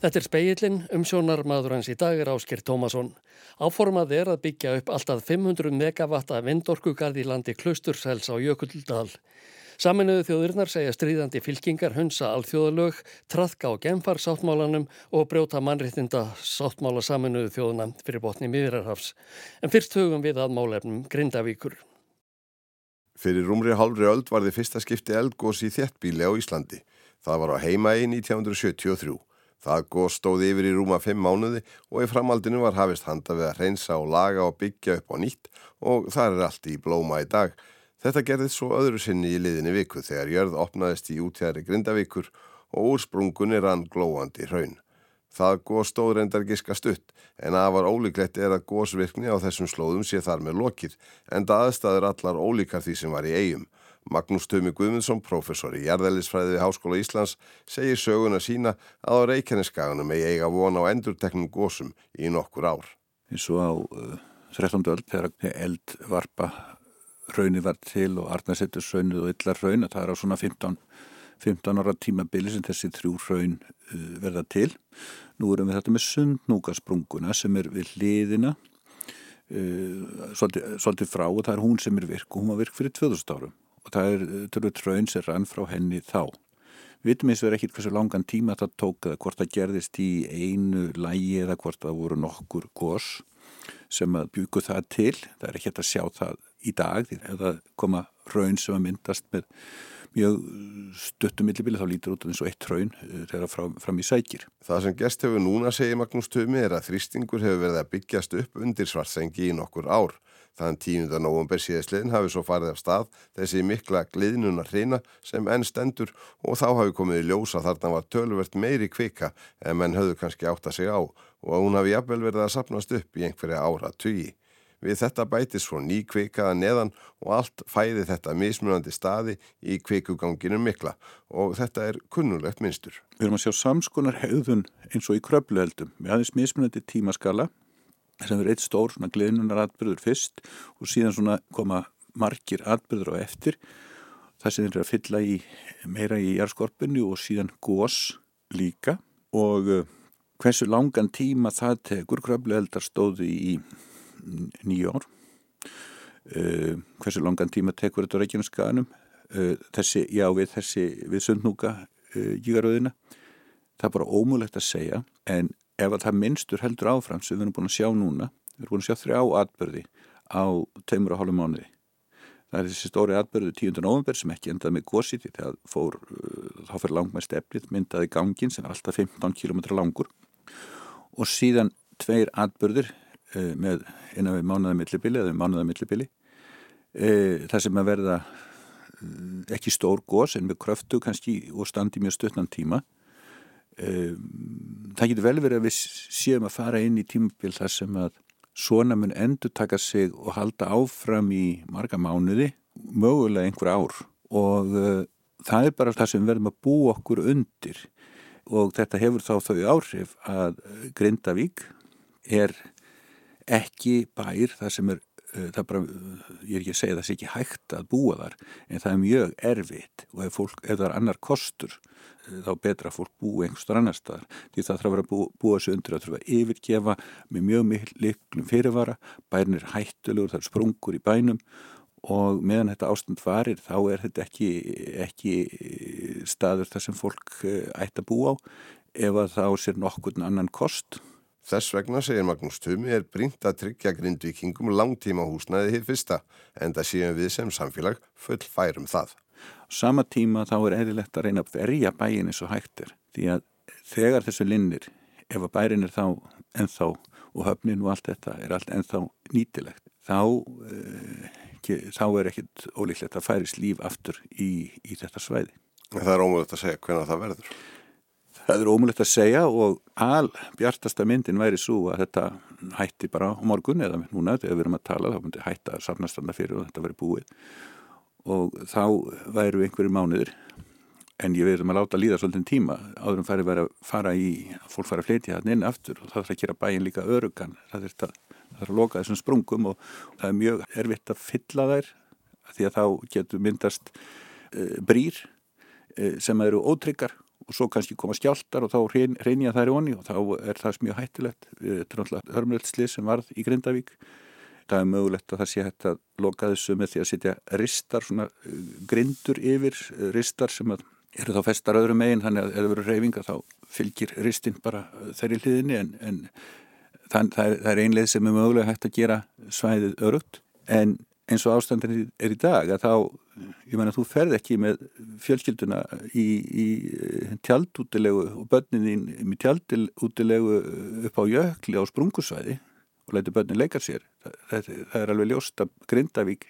Þetta er speillin um sjónarmadur hans í dag er Ásker Tómasson. Áformað er að byggja upp alltaf 500 megavatta vindorkugarð í landi Klaustursels á Jökuldal. Saminuðu þjóðurnar segja stríðandi fylkingar hunsa alþjóðalög, trafka á genfar sáttmálanum og brjóta mannréttinda sáttmála saminuðu þjóðuna fyrir botni miðrarhafs. En fyrst hugum við að málefnum Grindavíkur. Fyrir rúmri halvri öld var þið fyrsta skipti eldgós í þéttbíli á Íslandi. Það var á heimægi 1973. Það góð stóði yfir í rúma fimm mánuði og í framaldinu var hafist handa við að reynsa og laga og byggja upp á nýtt og það er allt í blóma í dag. Þetta gerðið svo öðru sinni í liðinni viku þegar jörð opnaðist í útjæri grindavíkur og úr sprungunni rann glóandi hraun. Það góð stóð reyndar giska stutt en að var ólíklegt er að góðsvirkni á þessum slóðum sé þar með lokið en það aðstæður allar ólíkar því sem var í eigum. Magnús Tumi Guðmundsson, professor í Jærðælisfræði við Háskóla Íslands, segir söguna sína að á Reykjaneskaganum eigi eiga vona á endurteknum gósum í nokkur ár. Eins og á uh, 13. öll þegar eldvarpa raunir var til og Arnarsettur raunnið og yllar raun að það er á svona 15, 15 ára tímabili sem þessi þrjú raun uh, verða til. Nú erum við þetta með sundnúgasprunguna sem er við hliðina uh, svolítið, svolítið frá og það er hún sem er virk og hún var virk fyrir 2000 árum og það er törður tröun sem rann frá henni þá. Við vitum eins og verið ekkert hversu langan tíma það tók eða hvort það gerðist í einu lægi eða hvort það voru nokkur gós sem að bjúku það til. Það er ekki hægt að sjá það í dag því að það koma raun sem að myndast með mjög stuttum millibili þá lítur út eins og eitt raun eh, þegar fram, fram í sækir. Það sem gest hefur núna segir Magnús Tumi er að þrýstingur hefur verið að byggjast upp undir svartsengi í nokkur ár. Þann 10. november síðastliðin hafi svo farið af stað þessi mikla gliðnunar hreina sem enn stendur og þá hafi komið í ljósa þarna var tölvert meiri kvika en menn höfðu kannski átt að segja á og hún hafi jafnvel verið að sapnast upp í einhverja ára tugi. Við þetta bætis svo ný kvikaða neðan og allt fæði þetta mismunandi staði í kvikuganginu mikla og þetta er kunnulegt minnstur. Við erum að sjá samskonar hegðun eins og í kröpluheldum. Við aðeins mismunandi tímaskala sem er eitt stór svona gleðnunar atbyrður fyrst og síðan svona koma margir atbyrður á eftir. Það sem er að fylla í meira í járskorpinu og síðan gós líka. Og uh, hversu langan tíma það tekur kröfluheldar stóði í nýju ár. Uh, hversu langan tíma tekur þetta á Reykjaneskaðanum uh, þessi, já við þessi við sundnúka jígaröðina það er bara ómulegt að segja en ef að það minnstur heldur áfram sem við erum búin að sjá núna, við erum búin að sjá þrjá atbyrði á teimur og hálfu mánuði. Það er þessi stóri atbyrði 10. november sem ekki endaði með gósiti þegar fór, uh, þá fyrir langmæst eflið myndaði gangin sem er alltaf 15 km langur og síðan tveir atbyrðir uh, með eina við mánuða millibili eða við mánuða millibili uh, það sem að verða ekki stór gós en með kröftu kannski og standi mjög stuttnan tíma það getur vel verið að við séum að fara inn í tímabil þar sem að svona mun endur taka sig og halda áfram í marga mánuði, mögulega einhver ár. Og uh, það er bara það sem við verðum að bú okkur undir. Og þetta hefur þá þau áhrif að Grindavík er ekki bær það sem er það bara, ég er ekki að segja það sé ekki hægt að búa þar en það er mjög erfitt og ef, fólk, ef það er annar kostur þá betra fólk búi einhverstur annar staðar. Því það þarf að vera bú, búa sig undir að þurfa að yfirgefa með mjög miklum fyrirvara. Bænir hættulegur, það er sprungur í bænum og meðan þetta ástand varir þá er þetta ekki, ekki staður þar sem fólk eh, ætti að búa á. Ef að það á sér nokkurn annan kost Þess vegna, segir Magnús Tumi, er brínt að tryggja grindvikingum langtíma húsnaði hitt fyrsta en það séum við sem samfélag full færum það sama tíma þá er eðlilegt að reyna að verja bæin eins og hægtir því að þegar þessu linnir ef að bærin er þá ennþá og höfnin og allt þetta er allt ennþá nýtilegt þá, e, þá er ekkit ólíklegt að færis líf aftur í, í þetta svæði. Það er ómulegt að segja hvernig það verður. Það er ómulegt að segja og al bjartasta myndin væri svo að þetta hætti bara á morgun eða núna þegar við erum að tala þá myndi hætta safnastanda fyrir og þetta veri búið. Og þá væru einhverju mánuður en ég verðum að láta líða svolítið tíma áður en færi verið að fara í fólk fara að flytja hann inn aftur og það þarf að gera bæin líka örugan það þarf að, að loka þessum sprungum og það er mjög erfitt að fylla þær því að þá getur myndast e, brýr e, sem eru ótryggar og svo kannski koma skjáltar og þá reynja þær í onni og þá er það mjög hættilegt. Þetta er náttúrulega hörmlöldslið sem varð í Grindavík. Það er mögulegt að það sé hægt að loka þessu með því að setja ristar, svona uh, grindur yfir, uh, ristar sem eru þá festar öðrum meginn, þannig að ef það verður reyfinga þá fylgir ristinn bara uh, þeirri hliðinni en, en það, það, er, er einlega sem er mögulega hægt að gera svæðið örugt en eins og ástandin er í dag að þá, ég menna þú ferð ekki með fjölskylduna í, í tjaldútilegu og börnin þín í tjaldútilegu upp á jökli á sprungusvæði og læti börnin leika sér. Það, það er alveg ljóst að Grindavík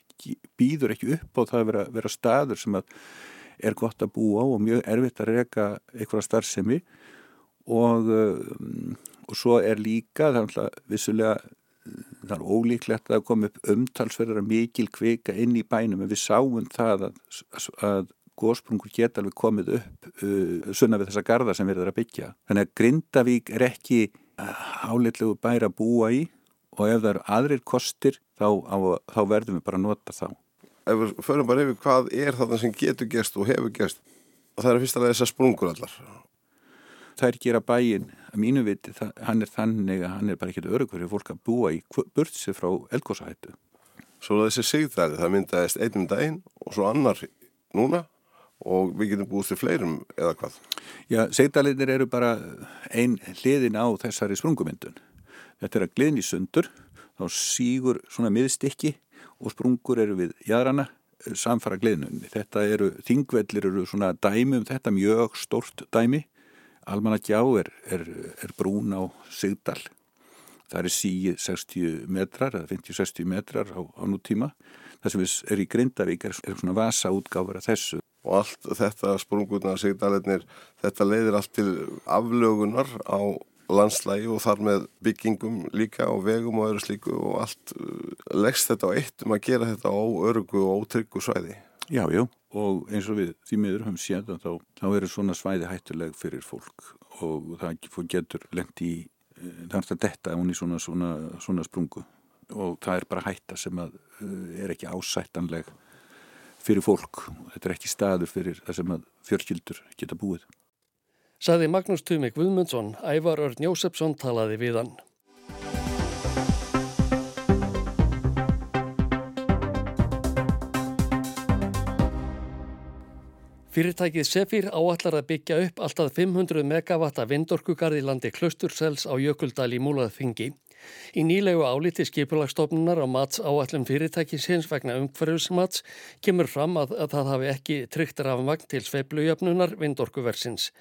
býður ekki upp á það að vera, vera staður sem að er gott að búa á og mjög erfitt að reyka eitthvað starfsemi. Og, eh, og svo er líka það er vissulega það er ólíklegt að það kom upp umtalsverðar mikil kvika inn í bænum en við sáum það að, að góðsprungur geta alveg komið upp uh, sunna við þessa garda sem við erum að byggja. Þannig að Grindavík er ekki áleitlegu bæra að búa í og ef það eru aðrir kostir þá, á, þá verðum við bara að nota þá. Ef við förum bara yfir hvað er það sem getur gerst og hefur gerst og það er fyrst alveg þessar sprungur allar þær gera bæin að mínu viti, það, hann er þannig að hann er bara ekkert örugur fyrir fólk að búa í burtsi frá elgósahættu. Svo þessi sigðari, það myndaðist einnum daginn og svo annar núna og við getum búist til fleirum eða hvað? Já, sigðalinir eru bara ein hliðin á þessari sprungumyndun. Þetta er að gliðni sundur, þá sígur svona miðstikki og sprungur eru við jæðrana samfara gliðnunni. Þetta eru, þingvellir eru svona dæmi um þetta mjög stort dæmi Almannagjá er, er, er brún á Sigdal. Það er síið 60 metrar eða 50-60 metrar á, á nútíma. Það sem er í Grindavík er, er svona vasa útgáfur af þessu. Og allt þetta sprungurna Sigdalennir, þetta leiðir allt til aflögunar á landslægi og þar með byggingum líka og vegum og öðru slíku og allt uh, leggst þetta á eitt um að gera þetta á örugu og ótryggu svæði. Já, já, og eins og við því miður höfum séð að þá, þá eru svona svæði hættuleg fyrir fólk og það getur lengt í, er alltaf detta hún í svona, svona, svona sprungu og það er bara hætta sem að eh, er ekki ásættanleg fyrir fólk þetta er ekki staður fyrir það sem að fjörkildur geta búið. Saði Magnús Tumi Guðmundsson, Ævar Örn Jósefsson talaði við hann. Fyrirtækið Sefir áallar að byggja upp alltaf 500 megavatta vindorkugarði landi Klustursels á Jökuldal í Múlaðfingi. Í nýlegu áliti skipulagstofnunar á mats áallum fyrirtækisins vegna umhverfismats kemur fram að, að það hafi ekki tryggt rafmagn til sveiblujöfnunar vindorkuversins.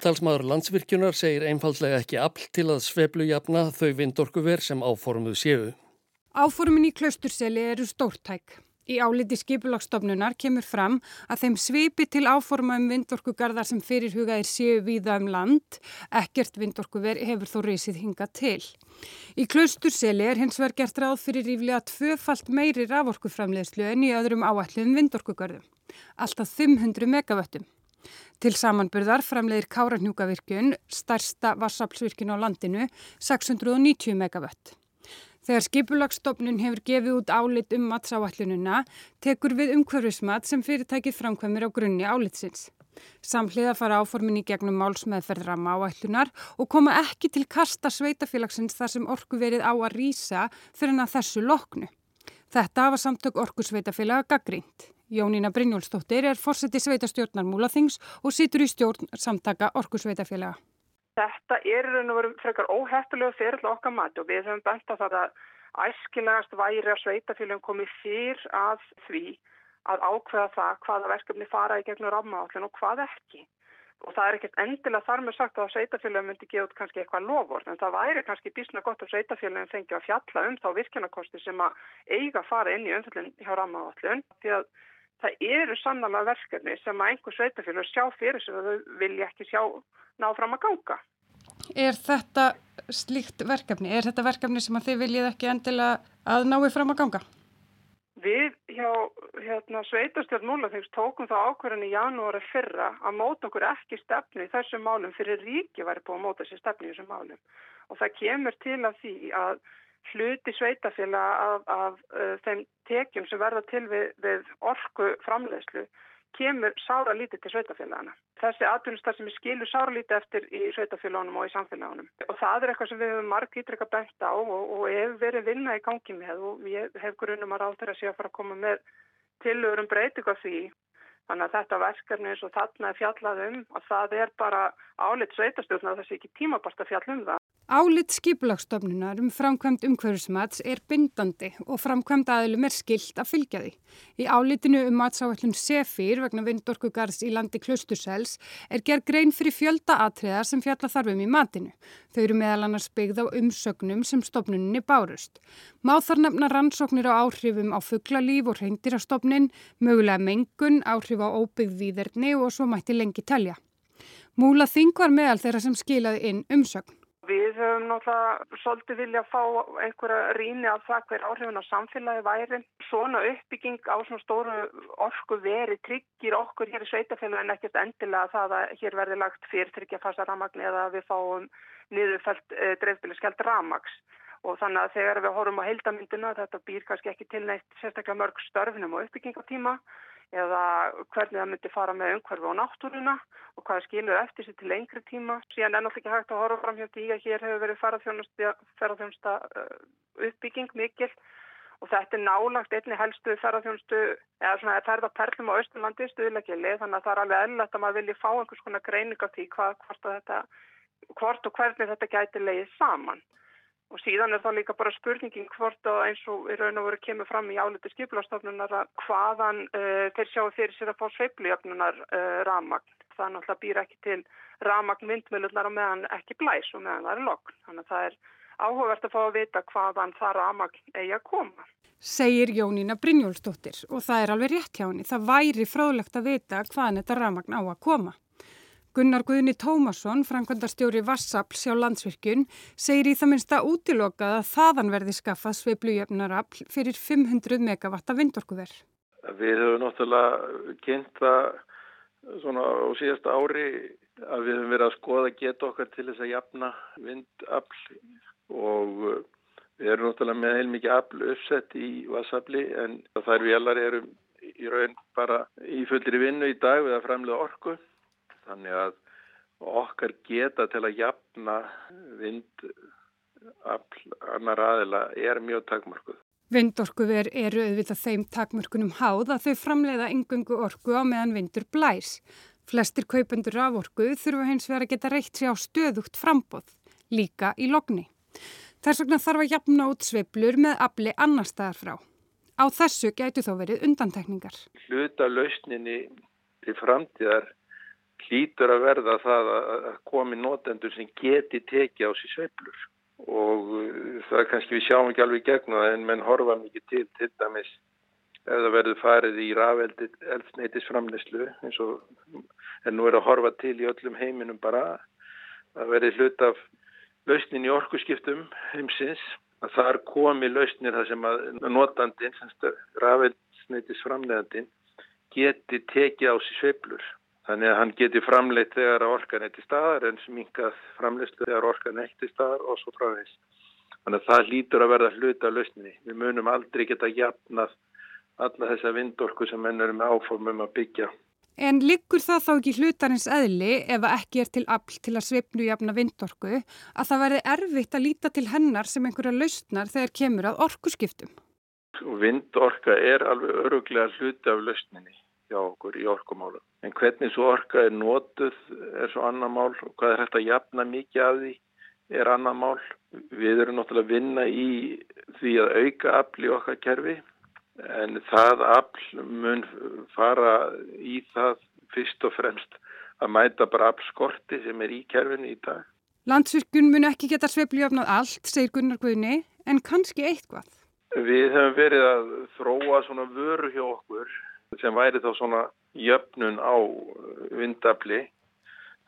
Talsmaður landsvirkjunar segir einfallega ekki afl til að sveiblujafna þau vindorkuver sem áformuð séu. Áformin í Klusturseli eru stórtæk. Í áliti skipulagstofnunar kemur fram að þeim svipi til áforma um vindorkugarðar sem fyrirhugaðir séu víða um land, ekkert vindorkuver hefur þó reysið hinga til. Í klausturseli er hins vegar gert ráð fyrir ríflega tvöfalt meiri raforkuframlegslu en í öðrum áallum vindorkugarðum, alltaf 500 megavöttum. Til samanbyrðar framlegir Káranhjúkavirkjun, stærsta vassaflsvirkjun á landinu, 690 megavött. Þegar skipulagsstofnun hefur gefið út álit um matsáallununa tekur við umhverfismat sem fyrirtækið framkvæmir á grunni álitsins. Samhliða fara áformin í gegnum málsmeðferðra máallunar og koma ekki til kasta sveitafélagsins þar sem orku verið á að rýsa fyrir hann að þessu loknu. Þetta hafa samtök orkusveitafélaga gaggrínt. Jónína Brynjólfsdóttir er fórseti sveitastjórnar Múlaþings og situr í stjórn samtaka orkusveitafélaga. Þetta er raun og veru frekar óheftulega fyrir okkar mati og við höfum bent á það að æskilegast væri að sveitafélagum komið fyrr að því að ákveða það hvaða verkefni fara í gegnum rammaállin og hvað ekki. Og það er ekkert endilega þar með sagt að sveitafélagum myndi gefa út kannski eitthvað lofvort en það væri kannski bísna gott að sveitafélagum fengi að fjalla um þá virkjanakosti sem að eiga að fara inn í umfjöldin hjá rammaállin því að það eru sannlega verkefni sem að einhver sveitafélag sjá fyrir að þau vilja ekki sjá ná fram að ganga. Er þetta slíkt verkefni? Er þetta verkefni sem að þið viljið ekki endilega að nái fram að ganga? Við hjá hérna, Sveitarstjórn Múlaþings tókum það ákverðin í janúari fyrra að móta okkur ekki stefnu í þessum málum fyrir ríki væri búið að móta sér stefnu í þessum málum. Og það kemur til að því að hluti sveitafélag af, af uh, þeim tekjum sem verða til við, við orku framlegslu kemur sára lítið til sveitafélagana. Þessi atvinnustar sem er skilur sára lítið eftir í sveitafélagunum og í samfélagunum. Og það er eitthvað sem við hefum marg ítrekka bent á og, og hef verið vinna í gangi með og ég hef grunum að ráð þeirra sé að fara að koma með tilögur um breytingu af því. Þannig að þetta verkefni eins og þarna er fjallað um að það er bara álit sveitastjórn að það sé ekki tímabart að fjall um það. Álit skipulagsstofnunar um framkvæmt umhverfismats er bindandi og framkvæmt aðilum er skilt að fylgja því. Í álitinu um matsáallun C4 vegna vindorkugars í landi Klaustursels er gerð grein fyrir fjölda atriðar sem fjalla þarfum í matinu. Þau eru meðal annars byggð á umsögnum sem stofnuninni bárust. Má þar nefna rannsóknir á áhrifum á fugglalíf og reyndirastofnin, mögulega mengun, áhrif á óbyggð výðerni og svo mætti lengi telja. Múla Þing var meðal þeirra sem skilaði inn umsögn. Við höfum náttúrulega svolítið vilja að fá einhverja rýni af það hver áhrifin á samfélagi væri. Svona uppbygging á svona stóru orku veri tryggir okkur hér í sveitafélagi en ekkert endilega það að hér verði lagt fyrir tryggja fasta ramagn eða við fáum niðurfælt e, dreifbíliskellt ramags. Og þannig að þegar við horfum á heildamyndina þetta býr kannski ekki til neitt sérstaklega mörg störfinum og uppbyggingatíma eða hvernig það myndi fara með umhverfi á náttúruna og hvað skilur eftir sér til lengri tíma. Síðan er náttúrulega ekki hægt að horfa fram hjá því að hér hefur verið ferðarþjónusta uh, uppbygging mikil og þetta er nálagt einni helstu ferðarþjónustu eða svona ferðarperlum á Östurlandi stuðlegili þannig að það er alveg eðlert að maður vilji fá einhvers konar greining af því hvað, hvort, þetta, hvort og hvernig þetta gæti leiðið saman. Og síðan er það líka bara spurningin hvort að eins og í raun og veru kemur fram í áliti skipulastofnunar að hvaðan uh, þeir sjáu fyrir sér að fá sveiplujöfnunar uh, ramagn. Það náttúrulega býr ekki til ramagn vindmjölunar og meðan ekki blæs og meðan það er lokn. Þannig að það er áhugavert að fá að vita hvaðan það ramagn eigi að koma. Segir Jónína Brynjólfsdóttir og það er alveg rétt hjá henni. Það væri fráðlegt að vita hvaðan þetta ramagn á að koma. Gunnar Guðni Tómasson, framkvæmdarstjóri Vassapl sjá landsvirkjun, segir í það minnsta útilokað að þaðan verði skaffað sveiplujöfnarafl fyrir 500 megavatta vindorkuver. Við höfum náttúrulega kynnt það svona á síðasta ári að við höfum verið að skoða geta okkar til þess að jafna vindafl og við erum náttúrulega með heilmikið afl uppsett í Vassapli en þær velar erum í raun bara í fullri vinnu í dag við að framlega orku. Þannig að okkar geta til að jafna vind annar aðila er mjög takmörkuð. Vindorkuver eru auðvitað þeim takmörkunum háð að þau framleiða yngungu orku á meðan vindur blæs. Flestir kaupendur af orku þurfa hins vegar að geta reitt sér á stöðugt frambóð, líka í logni. Þess vegna þarf að jafna út sveiblur með afli annar staðar frá. Á þessu gætu þó verið undantekningar. Hluta lausninni til framtíðar hlýtur að verða það að komi notendur sem geti tekið á sér sveiblur og uh, það er kannski við sjáum ekki alveg gegn það en menn horfa mikið til til dæmis ef það verður farið í rafeldsneitisframneslu eins og en nú er að horfa til í öllum heiminum bara að verði hlut af lausnin í orkuskiptum heimsins að þar komi lausnir þar sem að notandin, rafeldsneitisframneðandin geti tekið á sér sveiblur Þannig að hann geti framleitt þegar orkan eitt í staðar en sminkað framleyslu þegar orkan eitt í staðar og svo fráveist. Þannig að það lítur að verða hluta lausninni. Við munum aldrei geta jafnað alla þessa vindorku sem menn eru með áformum að byggja. En liggur það þá ekki hlutarins eðli ef ekki er til afl til að sveipnu jafna vindorku að það verði erfitt að líta til hennar sem einhverja lausnar þegar kemur að orkuskiptum? Vindorka er alveg öruglega hluti af lausninni hjá okkur í orkumálum. En hvernig svo orka er nótuð er svo annar mál og hvað er hægt að jafna mikið af því er annar mál. Við erum náttúrulega að vinna í því að auka afl í okkar kerfi en það afl mun fara í það fyrst og fremst að mæta bara aflskorti sem er í kerfinu í dag. Landsvirkjun mun ekki geta sveifljöfnað allt, segir Gunnar Guðni, en kannski eitthvað. Við hefum verið að þróa svona vöru hjá okkur sem væri þá svona jöfnun á vindafli.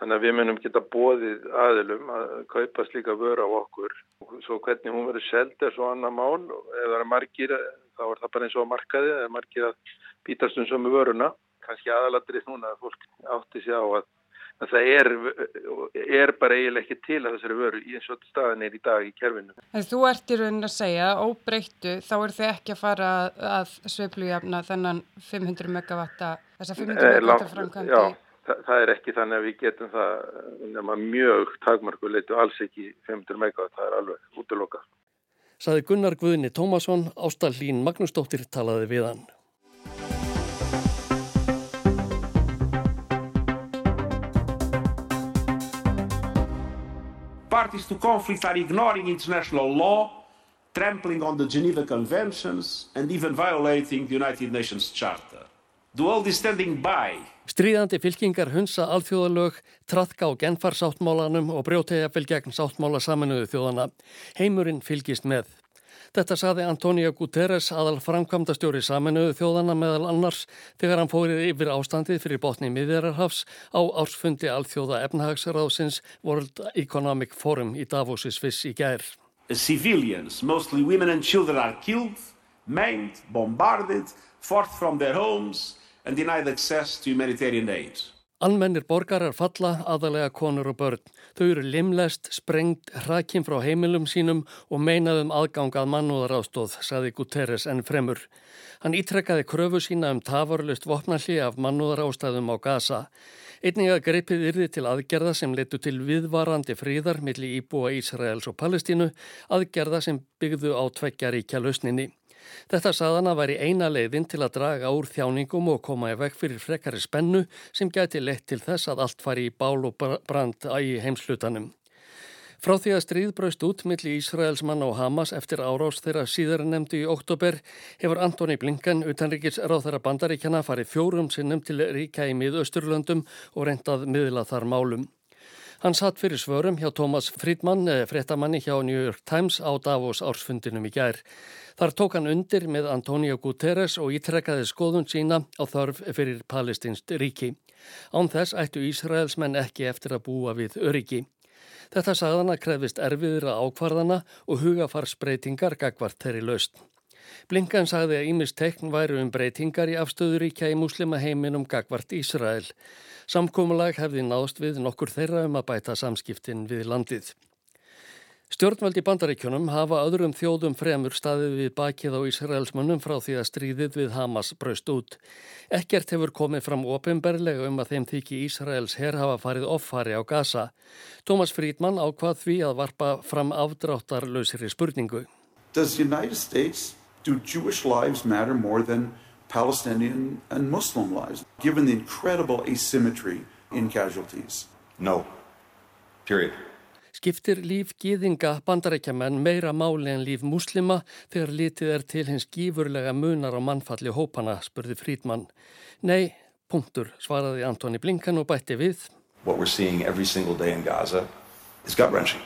Þannig að við munum geta bóðið aðilum að kaupa slíka vöru á okkur. Svo hvernig hún verður seld er svo annar mál. Ef það er margir þá er það bara eins og markaði eða margir að býtast um sömu vöruna. Kannski aðaladrið núna að fólk átti sig á að það er, er bara eiginlega ekki til að þessari vöru í eins og staðan er í dag í kerfinu. En þú ert í raunin að segja, óbreyttu, þá er þið ekki að fara að sveiflujafna þennan 500 megavatta, þessa 500 eh, megavatta framkvæmdi? Já, það, það er ekki þannig að við getum það nema mjög takmarkuleitu, alls ekki 500 megavatta, það er alveg útlokað. Saði Gunnar Guðni Tómasson, Ástallín Magnúsdóttir talaði við hann. Parties to conflict are ignoring international law, trampling on the Geneva Conventions, and even violating the United Nations Charter. The world is standing by. Stríðandi fylkingar hunsa alþjóðalög, trafka á genfarsáttmálanum og brjótegja fylg gegn sáttmála saminuðu þjóðana. Heimurinn fylgist með. Þetta saði Antonio Guterres aðal framkvæmdastjóri saminuðu þjóðana meðal annars þegar hann fórið yfir ástandið fyrir botni miðjararhafs á ársfundi alþjóða efnahagsráðsins World Economic Forum í Davos í Sviss í gær. Civilians, mostly women and children are killed, maimed, bombarded, forced from their homes and denied access to humanitarian aid. Almennir borgarar falla, aðalega konur og börn. Þau eru limlest, sprengt, hrakinn frá heimilum sínum og meinaðum aðgangað mannúðaráðstóð, saði Guterres enn fremur. Hann ítrekkaði kröfu sína um tafarlust vopnalli af mannúðarástæðum á Gaza. Einnig að greipið yrði til aðgerða sem letu til viðvarandi fríðar millir íbúa Ísraels og Palestínu, aðgerða sem byggðu á tveggjaríkja lausninni. Þetta saðana var í eina leiðin til að draga úr þjáningum og koma í vekk fyrir frekari spennu sem gæti lett til þess að allt fari í bál og brand í heimslutanum. Frá því að stríðbraust út millir Ísraels mann og Hamas eftir árás þeirra síðar nefndu í oktober hefur Antoni Blinken, utanrikis ráð þeirra bandaríkjana, farið fjórum sinnum til ríka í miðausturlöndum og reyndað miðla þar málum. Hann satt fyrir svörum hjá Thomas Friedman, eh, frettamanni hjá New York Times á Davos ársfundinum í gær. Þar tók hann undir með Antonio Guterres og ítrekkaði skoðun sína á þörf fyrir palestinst ríki. Án þess ættu Ísraelsmenn ekki eftir að búa við öryggi. Þetta sagðan að krefist erfiðra ákvarðana og hugafarsbreytingar gagvart þeirri laust. Blinkan sagði að Ímis tekn væru um breytingar í afstöðuríkja í muslima heiminum gagvart Ísrael. Samkómulag hefði náðst við nokkur þeirra um að bæta samskiptin við landið. Stjórnvaldi bandaríkjunum hafa öðrum þjóðum fremur staðið við bakið á Ísraelsmönnum frá því að stríðið við Hamas braust út. Ekkert hefur komið fram ofinberlega um að þeim þykji Ísraels herr hafa farið offari á Gaza. Thomas Friedman ákvað því að varpa fram afdráttarlausri spurningu. Does the United States do Jewish lives matter more than Palestinian and Muslim lives, given the incredible asymmetry in casualties? No. Period. Skiptir líf gýðinga bandarækjaman meira máli en líf muslima þegar litið er til hins gífurlega munar á mannfalli hópana, spurði Frídmann. Nei, punktur, svaraði Antoni Blinkan og bætti við. What we're seeing every single day in Gaza is gut-wrenching.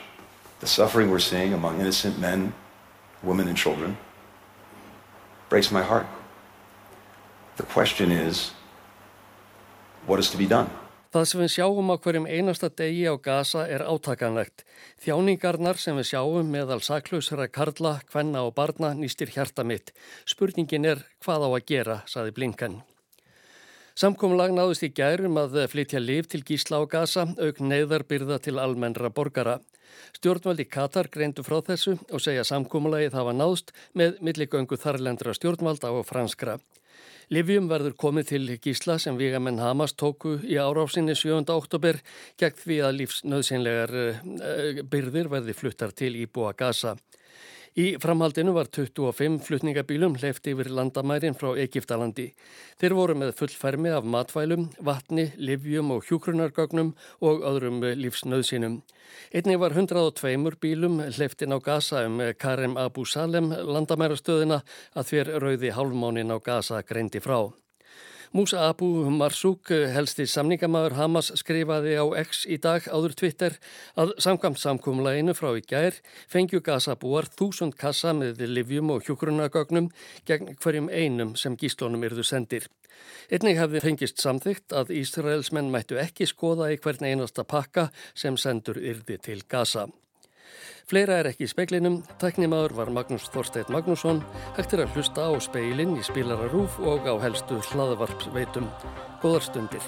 The suffering we're seeing among innocent men, women and children breaks my heart. The question is, what is to be done? Það sem við sjáum á hverjum einasta degi á Gaza er átakanlegt. Þjáningarnar sem við sjáum meðal saklausra karla, kvenna og barna nýstir hjarta mitt. Spurningin er hvað á að gera, saði Blinkan. Samkomlag náðust í gærum að flytja liv til Gísla á Gaza, auk neyðarbyrða til almennra borgara. Stjórnvaldi Katar greindu frá þessu og segja samkomlagið hafa náðst með milligöngu þarlendra stjórnvalda og franskra. Livjum verður komið til gísla sem Vígamenn Hamas tóku í árásinni 7. oktober gegn því að lífsnöðsynlegar uh, byrðir verði fluttar til Íbúa Gaza. Í framhaldinu var 25 flutningabílum hleyft yfir landamærin frá Egiptalandi. Þeir voru með fullfermi af matvælum, vatni, livjum og hjúkrunargögnum og öðrum lífsnauðsynum. Einnig var 102 bílum hleyftin á Gaza um Karem Abu Salem landamærastöðina að þér rauði hálfmánin á Gaza greindi frá. Musa Abu Marzouk, helsti samningamæður Hamas, skrifaði á X í dag áður Twitter að samkvæmt samkúmlæginu frá í gær fengju gasabúar þúsund kassa með livjum og hjókrunagögnum gegn hverjum einum sem gíslónum yrðu sendir. Einnig hefði fengist samþygt að Ísraelsmenn mættu ekki skoða í hvern einasta pakka sem sendur yrði til Gaza. Fleira er ekki í speiklinum, tæknimaður var Magnús Þorsteit Magnússon, hægt er að hlusta á speilin í spilararúf og á helstu hlaðvarpsveitum. Góðar stundir.